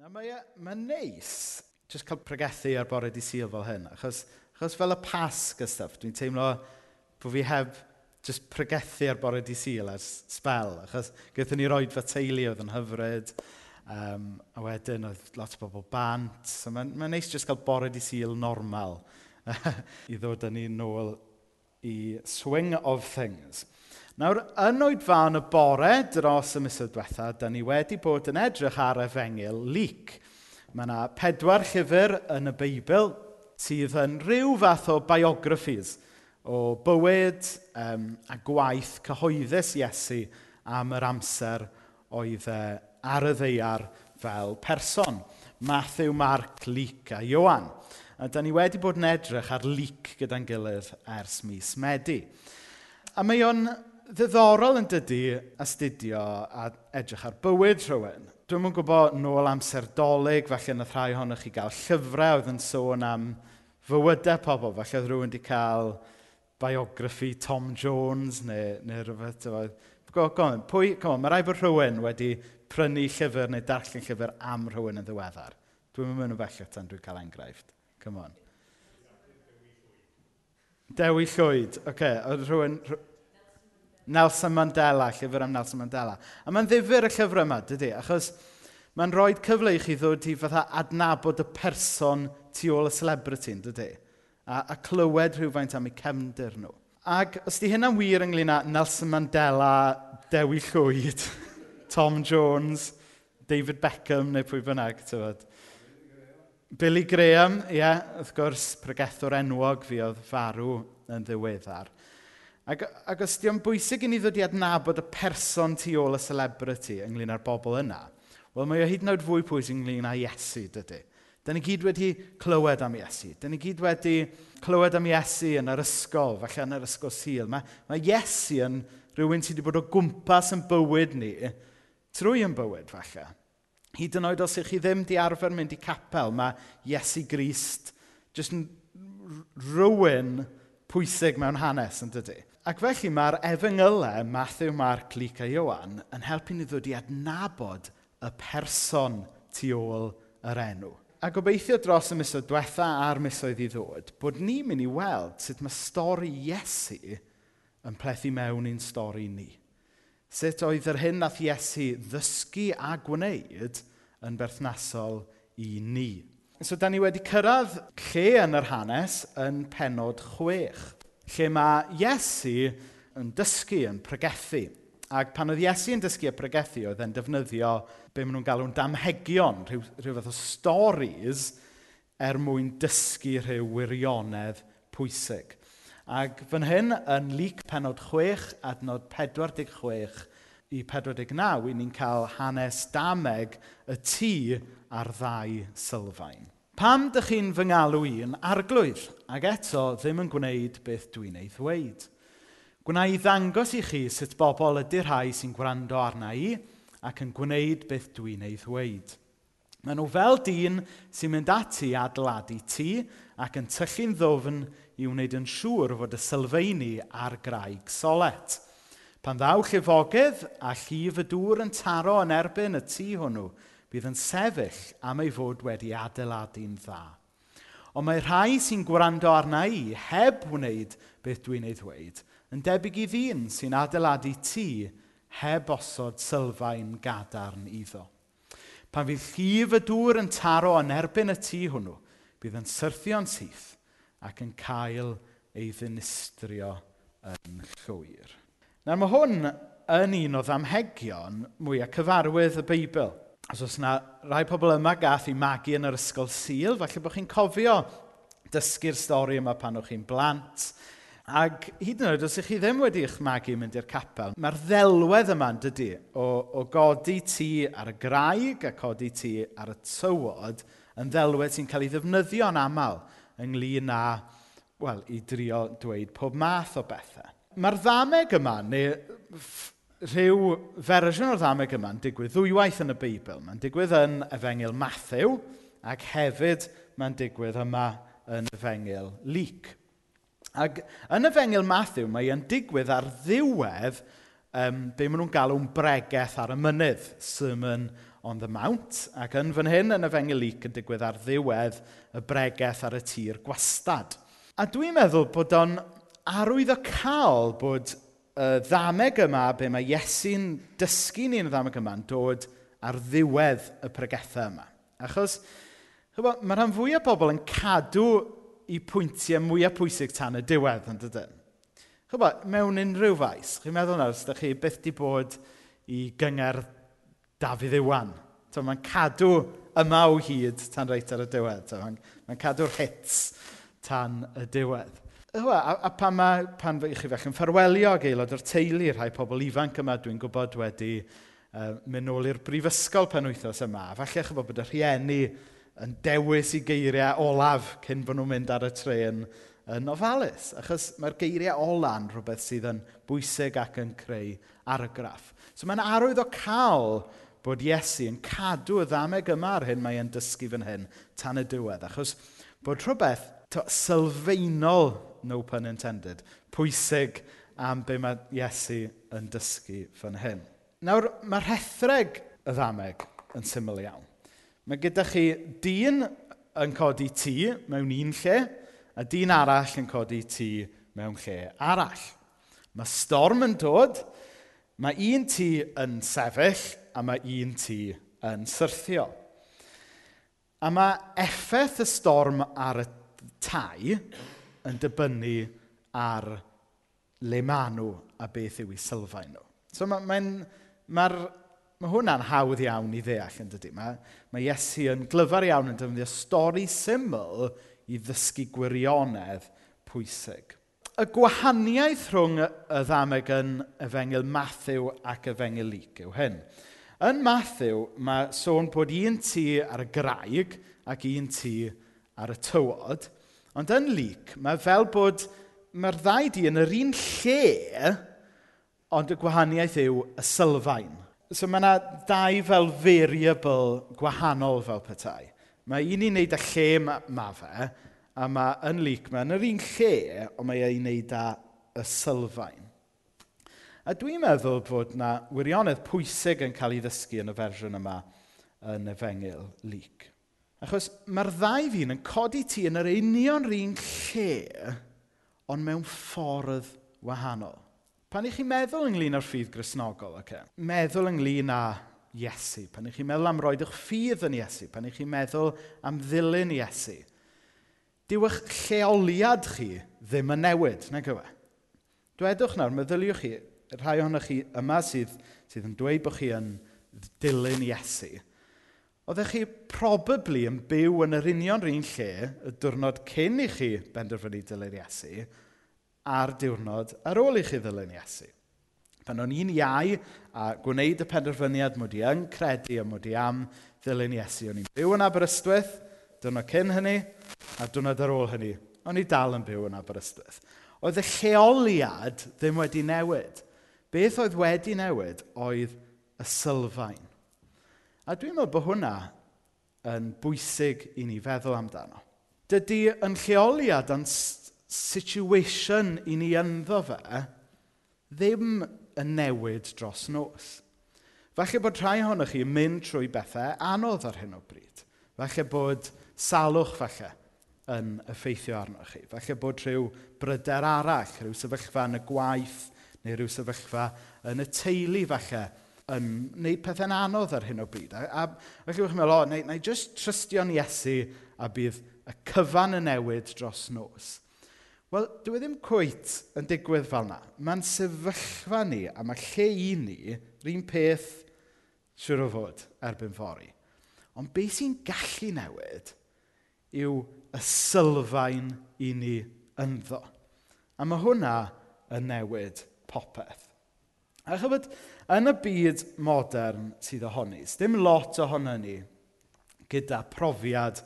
Na, mae, e, mae neis jyst cael pregethu ar bore di sil fel hyn. Achos, achos fel y pasg y stuff, dwi'n teimlo bod fi heb jyst pregethu ar bore di sil ar spel. Achos gyda ni roed fy teulu oedd yn hyfryd. Um, a wedyn oedd lot o bobl bant. So mae'n mae neis jyst cael bore di sil normal i ddod â ni nôl i swing of things. Nawr, yn oed fan y bore dros y misoedd diwetha, da ni wedi bod yn edrych ar efengil lyc. Mae yna pedwar llyfr yn y Beibl sydd yn rhyw fath o biographies o bywyd um, a gwaith cyhoeddus Iesu am yr amser oedd e ar y ddeiar fel person. Matthew, Mark, Luc a Iowan. A da ni wedi bod yn edrych ar Luc gyda'n gilydd ers mis Medi. A mae o'n ddiddorol yn dydy astudio a edrych ar bywyd rhywun. Dwi'n yn gwybod nôl amser dolyg, falle yna rhai ohonych chi gael llyfrau oedd yn sôn am fywydau pobl. Falle oedd rhywun wedi cael biography Tom Jones neu, neu rhywbeth. Go, go, pwy, go, mae rai bod rhywun wedi prynu llyfr neu darllen llyfr am rhywun yn ddiweddar. Dwi'n mynd yn felly tan dwi'n cael enghraifft. Come on. Dewi Llwyd. Oce, okay. rhywun, Nelson Mandela, llyfr am Nelson Mandela. A mae'n ddifur y llyfr yma, dydy, achos mae'n rhoi cyfle i chi ddod i fatha adnabod y person tu ôl y celebrity, dydy, a, a clywed rhywfaint am eu cefndir nhw. Ac os di hynna'n wir ynglyn â Nelson Mandela, Dewi Llwyd, Tom Jones, David Beckham neu pwy bynnag, tyfod. Billy Graham, ie, yeah, wrth gwrs, pregethwr enwog fi oedd farw yn ddiweddar. Ac, ac os ydy bwysig i ni ddod i adnabod y person tu ôl y celebrity ynglyn â'r bobl yna, wel mae o hyd yn oed fwy pwysig ynglyn â Iesu, dydy. Da ni gyd wedi clywed am Iesu. Da ni gyd wedi clywed am Iesu yn yr ysgol, falle yn yr ysgol sil. Mae, mae Iesu yn rhywun sydd wedi bod o gwmpas yn bywyd ni, trwy yn bywyd falle. Hyd yn oed os ych chi ddim di arfer mynd i capel, mae Iesu Grist jyst yn rhywun pwysig mewn hanes yn dydy. Ac felly mae'r efengylau Matthew, Mark, Luc a Iowan yn helpu ni ddod i adnabod y person tu ôl yr enw. A gobeithio dros y misoedd diwetha a'r misoedd i ddod, bod ni'n mynd i weld sut mae stori Iesu yn plethu mewn i'n stori ni. Sut oedd yr hyn nath Iesu ddysgu a gwneud yn berthnasol i ni. So, da ni wedi cyrraedd lle yn yr hanes yn penod chwech lle mae Iesu yn dysgu, yn pregethu. Ac pan oedd Iesu yn dysgu a pregethu, oedd e'n defnyddio be maen nhw'n galw'n damhegion, rhyw, rhyw fath o storis, er mwyn dysgu rhyw wirionedd pwysig. Ac fan hyn, yn lyc penod 6, adnod 46 i 49, i ni'n cael hanes dameg y tŷ a'r ddau sylfaen. Pam dych chi'n fy ngalw i'n arglwydd? Ac eto, ddim yn gwneud beth dwi'n ei ddweud. Gwna i ddangos i chi sut bobl ydy'r rhai sy'n gwrando arna i ac yn gwneud beth dwi'n ei ddweud. Maen nhw fel dyn sy'n mynd ati i adeiladu tŷ ac yn tyllu'n ddofn i wneud yn siŵr fod y sylfaeni ar graig solet. Pan ddaw llifogydd a llif y dŵr yn taro yn erbyn y tŷ hwnnw, bydd yn sefyll am ei fod wedi adeiladu'n dda. Ond mae rhai sy'n gwrando arna i heb wneud beth dwi'n ei ddweud yn debyg i ddyn sy'n adeiladu tŷ heb osod sylfaen gadarn iddo. Pan fydd llif y dŵr yn taro yn erbyn y tŷ hwnnw, bydd yn syrthio'n syth ac yn cael ei ddinistrio yn llwyr. Nawr mae hwn yn un o ddamhegion mwyaf cyfarwydd y Beibl. Os oes yna rhai pobl yma gath i magu yn yr ysgol sil, falle bod chi'n cofio dysgu'r stori yma pan o'ch chi'n blant. Ac hyd yn oed, os ych chi ddim wedi eich magu mynd i'r capel, mae'r ddelwedd yma yn dydy o, o godi ti ar y graig a codi ti ar y tywod yn ddelwedd sy'n cael ei ddefnyddio yn aml ynglyn â, wel, i drio dweud pob math o bethau. Mae'r ddameg yma, neu rhyw fersiwn o'r ddameg yma yn digwydd ddwywaith yn y Beibl. Mae'n digwydd yn efengil Matthew ac hefyd mae'n digwydd yma yn efengil Luc. Ac yn efengil Matthew mae e'n digwydd ar ddiwedd um, be maen nhw'n galw'n bregeth ar y mynydd, Sermon on the Mount. Ac yn fan hyn yn efengil Luc yn digwydd ar ddiwedd y bregeth ar y tir gwastad. A dwi'n meddwl bod o'n arwydd o cael bod y ddameg yma, be mae Iesu'n dysgu ni yn y ddameg yma, yn dod ar ddiwedd y pregethau yma. Achos, chyfo, mae rhan fwy o bobl yn cadw i pwyntiau mwyaf pwysig tan y diwedd, yn dydyn. Chyfo, mewn unrhyw faes, chi'n meddwl nawr, os ydych chi byth di bod i gyngor Dafydd Iwan. Mae'n cadw yma o hyd tan reit ar y diwedd. Mae'n cadw'r hits tan y diwedd. A, a pan, ma, pan fe, i chi fech yn ffarwelio ag aelod o'r teulu, rhai pobl ifanc yma dwi'n gwybod wedi uh, mynd nôl i'r brifysgol pan wythnos yma. Falle chi'n bod y rhieni yn dewis i geiriau olaf cyn bod nhw'n mynd ar y tren yn ofalus. Achos mae'r geiriau ola'n rhywbeth sydd yn bwysig ac yn creu argraff. So mae'n arwydd o cael bod Iesu yn cadw y ddameg yma ar hyn mae'n dysgu fan hyn tan y diwedd. Achos bod rhywbeth sylfaenol no pun intended. Pwysig am be mae Iesu yn dysgu fan hyn. Nawr, mae rhethreg y ddameg yn syml iawn. Mae gyda chi dyn yn codi tŷ mewn un lle, a dyn arall yn codi tŷ mewn lle arall. Mae storm yn dod, mae un tŷ yn sefyll, a mae un tŷ yn syrthio. A mae effaith y storm ar y tai yn dibynnu ar le maen nhw a beth yw eu sylfaen nhw. So mae Ma, ma, ma Mae hwnna'n hawdd iawn i ddeall yn dydy. Mae, mae Iesu yn glyfar iawn yn defnyddio stori syml i ddysgu gwirionedd pwysig. Y gwahaniaeth rhwng y ddameg yn efengil Matthew ac efengil Lyc yw hyn. Yn Matthew, mae sôn bod un tŷ ar y graig ac un tŷ ar y tywod – Ond yn Luke, mae fel bod mae'r ddau di yn yr un lle, ond y gwahaniaeth yw y sylfaen. So mae yna dau fel variable gwahanol fel petai. Mae un i'n neud â lle mae ma fe, a mae yn Luke, mae yn yr un lle, ond mae ei wneud â y sylfaen. A dwi'n meddwl bod yna wirionedd pwysig yn cael ei ddysgu yn y fersiwn yma yn efengil Luke. Achos mae'r ddau fi'n yn codi ti yn yr union un lle, ond mewn ffordd wahanol. Pan i chi meddwl ynglyn â'r ffydd grisnogol, okay? meddwl ynglyn â Iesu, pan i chi meddwl am roed eich ffydd yn Iesu, pan i chi meddwl am ddilyn Iesu, dyw eich lleoliad chi ddim yn newid, nag yw e? Dwedwch nawr, meddyliwch chi, rhai ohonoch chi yma sydd, sydd yn dweud bod chi yn dilyn Iesu. Oeddech chi probably yn byw yn yr union un lle y diwrnod cyn i chi benderfynu dilyn Iesu a'r diwrnod ar ôl i chi ddilyn Iesu. Pan o'n i'n iau a gwneud y penderfyniad mod i yn credu a mod i am ddilyn Iesu. O'n i'n byw yn Aberystwyth, diwrnod cyn hynny, a diwrnod ar ôl hynny. O'n i dal yn byw yn Aberystwyth. Oedd y lleoliad ddim wedi newid. Beth oedd wedi newid oedd y sylfaen. A dwi'n meddwl bod hwnna yn bwysig i ni feddwl amdano. Dydy yn lleoliad yn situation i ni ynddo fe ddim yn newid dros nos. Falle bod rhai ohonoch chi yn mynd trwy bethau anodd ar hyn o bryd. Falle bod salwch falle yn effeithio arnoch chi. Falle bod rhyw bryder arall, rhyw sefyllfa yn y gwaith neu rhyw sefyllfa yn y teulu falle yn gwneud pethau'n anodd ar hyn o bryd. A, a felly wrth meddwl, o, na, na i jyst trystio'n Iesu a bydd y cyfan yn newid dros nos. Wel, dwi e ddim cwyt yn digwydd fel yna. Mae'n sefyllfa ni a mae lle i ni rhywun peth siwr o fod erbyn fori. Ond beth sy'n gallu newid yw y sylfaen i ni ynddo. A mae hwnna yn newid popeth. A chybod, yn y byd modern sydd ohoni, dim lot ohono ni gyda profiad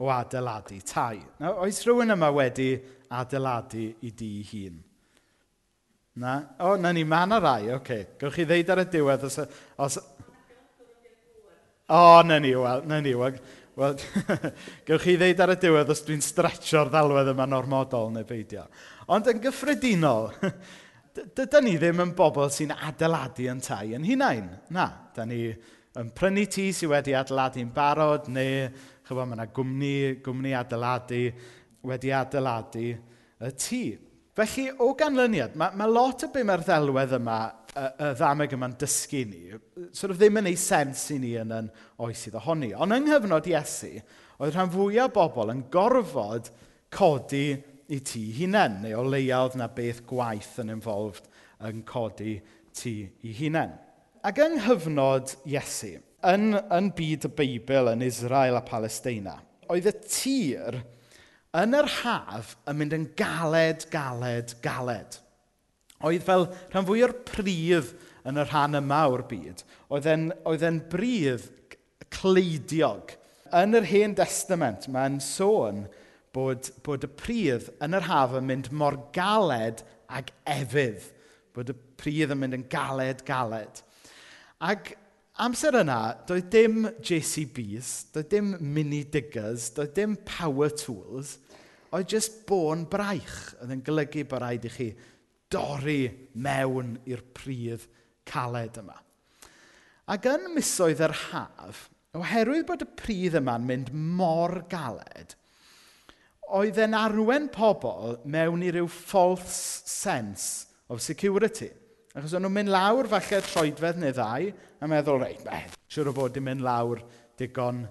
o adeiladu tai. Nawr, oes rhywun yma wedi adeiladu i di hun? Na? O, na ni, mae yna rai, oce. Okay. Gewch chi ddeud ar y diwedd os... os... O, na ni, wel, na ni, wel. Wel, gewch chi ddeud ar y diwedd os dwi'n stretcho'r ddalwedd yma normodol neu beidio. Ond yn gyffredinol, dydyn ni ddim yn bobl sy'n adeiladu yn tai yn hunain. Na, da ni yn prynu tŷ sydd wedi adeiladu'n barod, neu chyfo, mae yna gwmni, gwmni adeiladu wedi adeiladu y tŷ. Felly, o ganlyniad, mae, mae lot o be mae'r ddelwedd yma, y, y ddameg yma'n dysgu ni, sort of ddim yn ei sens i ni yn yn oes iddo honni. Ond yng nghyfnod Iesu, oedd rhan fwyaf o bobl yn gorfod codi i ti hunain, neu o leia oedd na beth gwaith yn involved yn codi ti i hunain. Ac yng nghyfnod Iesu, yn, yn byd y Beibl yn Israel a Palestina, oedd y tir yn yr haf yn mynd yn galed, galed, galed. Oedd fel rhan fwy o'r prif yn y rhan yma o'r byd, oedd e'n, oedd e'n brydd cleidiog. Yn yr Hen Testament, mae'n sôn bod, bod y pridd yn yr haf yn mynd mor galed ag efydd. Bod y pridd yn mynd yn galed, galed. Ac amser yna, doedd dim JCBs, doedd dim mini diggers, doedd dim power tools, oedd jyst bôn braich oedd yn golygu bod rhaid i chi dorri mewn i'r pridd caled yma. Ac yn misoedd yr haf, oherwydd bod y pridd yma'n mynd mor galed, oedd e'n arwen pobl mewn i ryw false sense of security. Achos o'n nhw'n mynd lawr falle troedfedd neu ddau, a meddwl, reit, beth, siwr o fod yn mynd lawr digon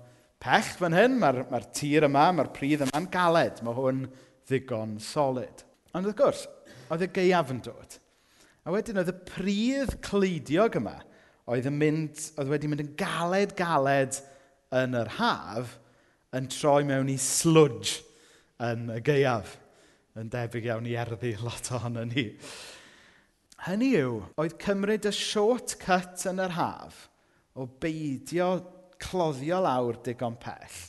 pech fan hyn, mae'r ma tir yma, mae'r pridd yma'n galed, mae hwn ddigon solid. Ond wrth gwrs, oedd y geiaf yn dod. A wedyn oedd y pridd cleidiog yma, oedd, yn mynd, oedd wedi mynd yn galed-galed yn yr haf, yn troi mewn i slwdge yn y gaeaf. Yn debyg iawn i erddi lot ohono ni. Hynny yw, oedd cymryd y shortcut yn yr haf o beidio cloddio lawr digon pell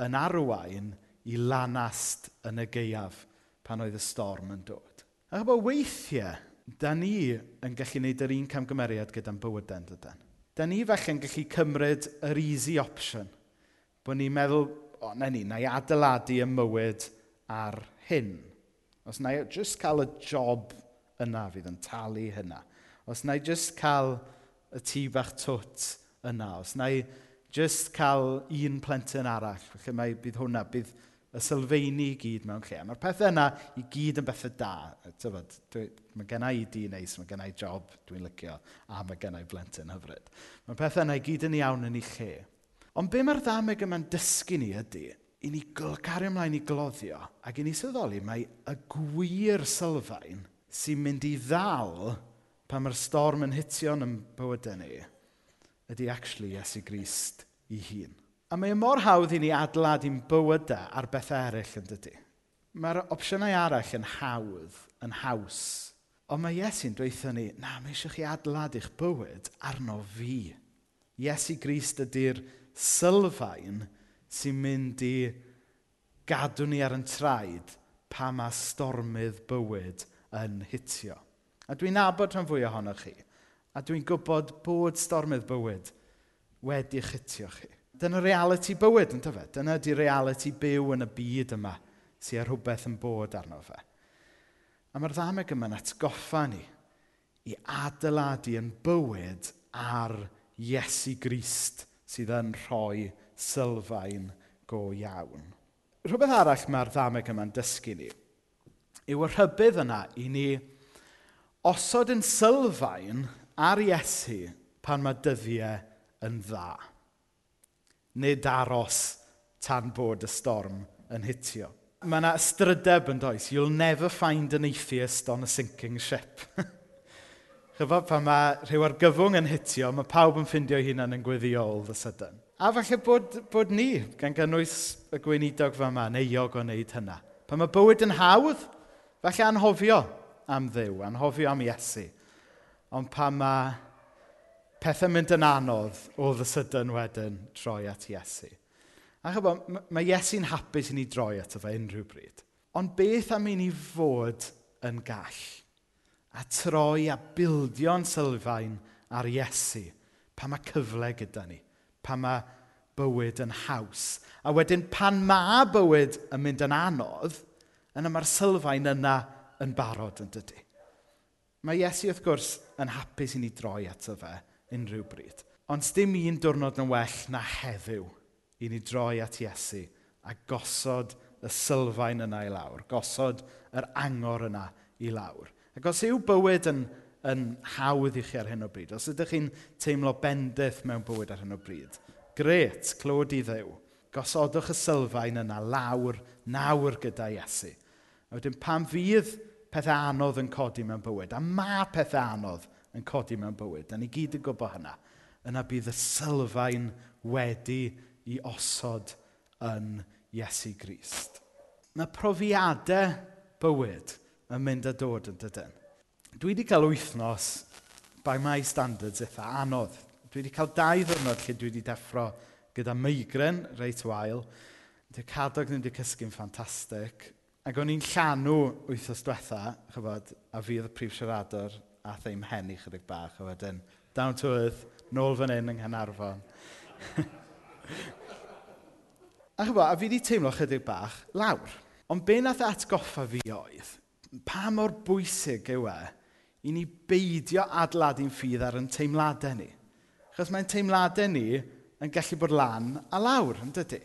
yn arwain i lanast yn y gaeaf pan oedd y storm yn dod. A bod weithiau, da ni yn gallu gwneud yr un camgymeriad gyda'n bywydau yn dydyn. Da ni felly yn gallu cymryd yr easy option. Bod ni'n meddwl, o, na ni, na i adeiladu y mywyd ar hyn. Os na i jyst cael y job yna fydd yn talu hynna. Os na i jyst cael y tŷ bach twt yna. Os na i jyst cael un plentyn arall, felly mae, bydd hwnna, bydd y sylfaeni i gyd mewn lle. Mae'r pethau yna i gyd yn bethau da. Tyfod, dwi, mae gennau i di neis, mae gennau job dwi'n licio, a mae gennau blentyn hyfryd. Mae'r pethau yna i gyd yn iawn yn ei lle. Ond be mae'r ddameg yma'n dysgu ni ydy, i ni cario ymlaen i gloddio ac i ni syddoli mae y gwir sylfaen sy'n mynd i ddal pan mae'r storm yn hitio'n yn bywydau ni, ydy actually Iesu Grist i hun. A mae e mor hawdd i ni adlad i'n bywydau ar bethau eraill yn dydy. Mae'r opsiynau arall yn hawdd, yn haws. Ond mae Iesu'n dweithio ni, na, mae eisiau chi adlad i'ch bywyd arno fi. Iesu Grist ydy'r sylfaen sy'n mynd i gadw ni ar yn traed pa mae stormydd bywyd yn hitio. A dwi'n nabod rhan fwy ohonoch chi. A dwi'n gwybod bod stormydd bywyd wedi chitio chi. Dyna reality bywyd, yn tyfe? Dyna di reality byw yn y byd yma sy'n rhywbeth yn bod arno fe. A mae'r ddameg yma'n atgoffa ni i adeiladu yn bywyd ar Iesu Grist sydd yn rhoi sylfaen go iawn. Rhywbeth arall mae'r ddameg yma'n dysgu ni yw y rhybydd yna i ni osod yn sylfaen ar Iesu pan mae dyddiau yn dda. Nid aros tan bod y storm yn hitio. Mae yna strydeb yn does. You'll never find an atheist on a sinking ship. Chyfod, pan mae rhyw argyfwng yn hitio, mae pawb yn ffindio hunan yn gweddiol all the sudden. A falle bod, bod ni, gan gynnwys y gweinidog fe yma, neuog o wneud hynna. Pan mae bywyd yn hawdd, falle anhofio am ddew, anhofio am Iesu. Ond pan mae pethau mynd yn anodd, o the sydyn wedyn troi at Iesu. A chybod, mae Iesu'n hapus i ni droi ato fe unrhyw bryd. Ond beth am i ni fod yn gall? a troi a bildio'n sylfaen ar Iesu pa mae cyfle gyda ni, pa mae bywyd yn haws. A wedyn pan mae bywyd yn mynd yn anodd, yna mae'r sylfaen yna yn barod yn dydy. Mae Iesu wrth gwrs yn hapus i ni droi ato fe unrhyw bryd. Ond dim un diwrnod yn well na heddiw i ni droi at Iesu a gosod y sylfaen yna i lawr, gosod yr angor yna i lawr. Ac os yw bywyd yn, yn hawdd i chi ar hyn o bryd, os ydych chi'n teimlo bendith mewn bywyd ar hyn o bryd, gret, clod i ddew, gosodwch y sylfaen yna lawr, nawr gyda Iesu. A wedyn pam fydd pethau anodd yn codi mewn bywyd, a mae pethau anodd yn codi mewn bywyd, da ni gyd yn gwybod hynna, yna bydd y sylfaen wedi i osod yn Iesu Grist. Mae profiadau bywyd yn mynd a dod yn dydyn. Dwi wedi cael wythnos by my standards eitha anodd. Dwi wedi cael dau ddwrnod lle dwi wedi deffro gyda meigren reit wael. Dwi'n cadog ddim wedi cysgu'n ffantastig. Ac o'n i'n llanw wythnos diwetha, chyfod, a fi oedd y prif siaradwr a ddim hen i chydig bach. A wedyn, down to earth, nôl fan hyn yng Nghanarfon. a chyfod, a fi wedi teimlo chydig bach lawr. Ond be nath atgoffa fi oedd, pa mor bwysig yw e i ni beidio adeiladu'n ffydd ar ein teimladau ni. Chos mae'n teimladau ni yn gallu bod lan a lawr, yn dydy.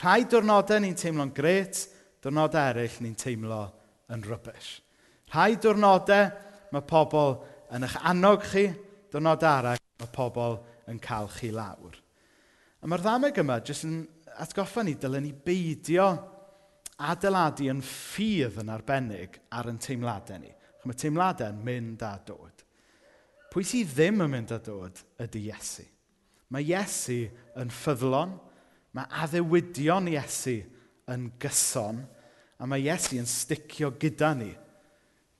Rhai diwrnodau ni'n teimlo'n gret, diwrnodau eraill ni'n teimlo yn rybys. Rhai diwrnodau mae pobl yn eich annog chi, diwrnodau arall mae pobl yn cael chi lawr. A mae'r ddameg yma jyst yn atgoffa ni, dylen ni beidio adeiladu yn ffydd yn arbennig ar yn teimladau ni. Mae teimladau'n mynd a dod. Pwy sydd ddim yn mynd a dod ydy Iesu. Mae Iesu yn ffyddlon, mae addewidion Iesu yn gyson, a mae Iesu yn sticio gyda ni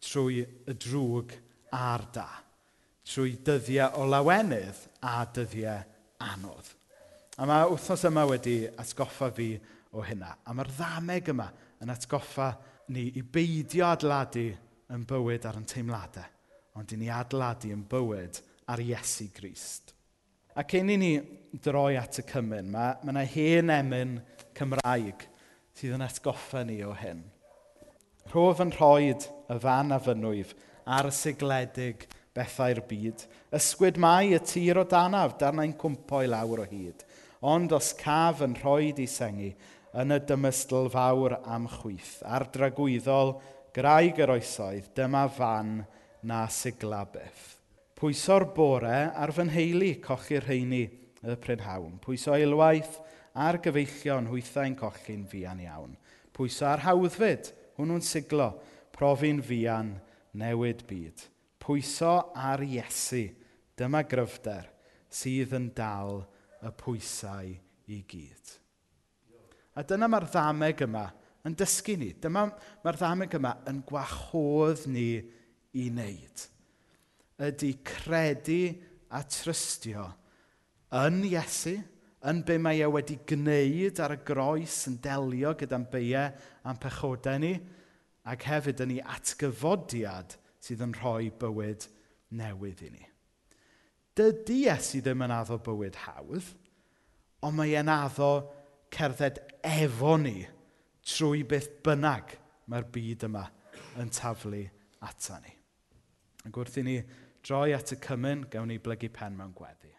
trwy y drwg a'r da, trwy dyddiau o lawenydd a dyddiau anodd. A mae wythnos yma wedi atgoffa fi o hynna. A mae'r ddameg yma yn atgoffa ni i beidio adladu yn bywyd ar yn teimladau, ond i ni adladu yn bywyd ar Iesu Grist. A cyn i ni droi at y cymyn, mae yna hen emyn Cymraeg sydd yn atgoffa ni o hyn. Rhof yn rhoi y fan a fynwyf ar y sigledig bethau'r byd. Ysgwyd mai y tir o danaf, darnau'n cwmpo i lawr o hyd. Ond os caf yn rhoi i sengu, yn y dymystl fawr amchwith, ar dragwyddol graig yr oesoedd, dyma fan na siglabeth. Pwyso'r bore ar fy nheulu cochi'r rheini y prynhawn. Pwyso eilwaith a'r gyfeillion hwythau'n cochi'n fian iawn. Pwyso ar hawddfyd, hwnnw'n siglo, profi'n fian, newid byd. Pwyso ar Iesu, dyma gryfder, sydd yn dal y pwysau i gyd. A dyna mae'r ddameg yma yn dysgu ni. Dyma mae'r ddameg yma yn gwahodd ni i wneud. Ydy credu a trystio yn Iesu, yn be mae e wedi gwneud ar y groes yn delio gyda'n beiau a'n pechodau ni, ac hefyd yn ei atgyfodiad sydd yn rhoi bywyd newydd i ni. Dydy Iesu ddim yn addo bywyd hawdd, ond mae e'n addo cerdded efo ni trwy beth bynnag mae'r byd yma yn taflu ata ni. Ac wrth i ni droi at y cymyn, gawn ni blygu pen mewn gweddi.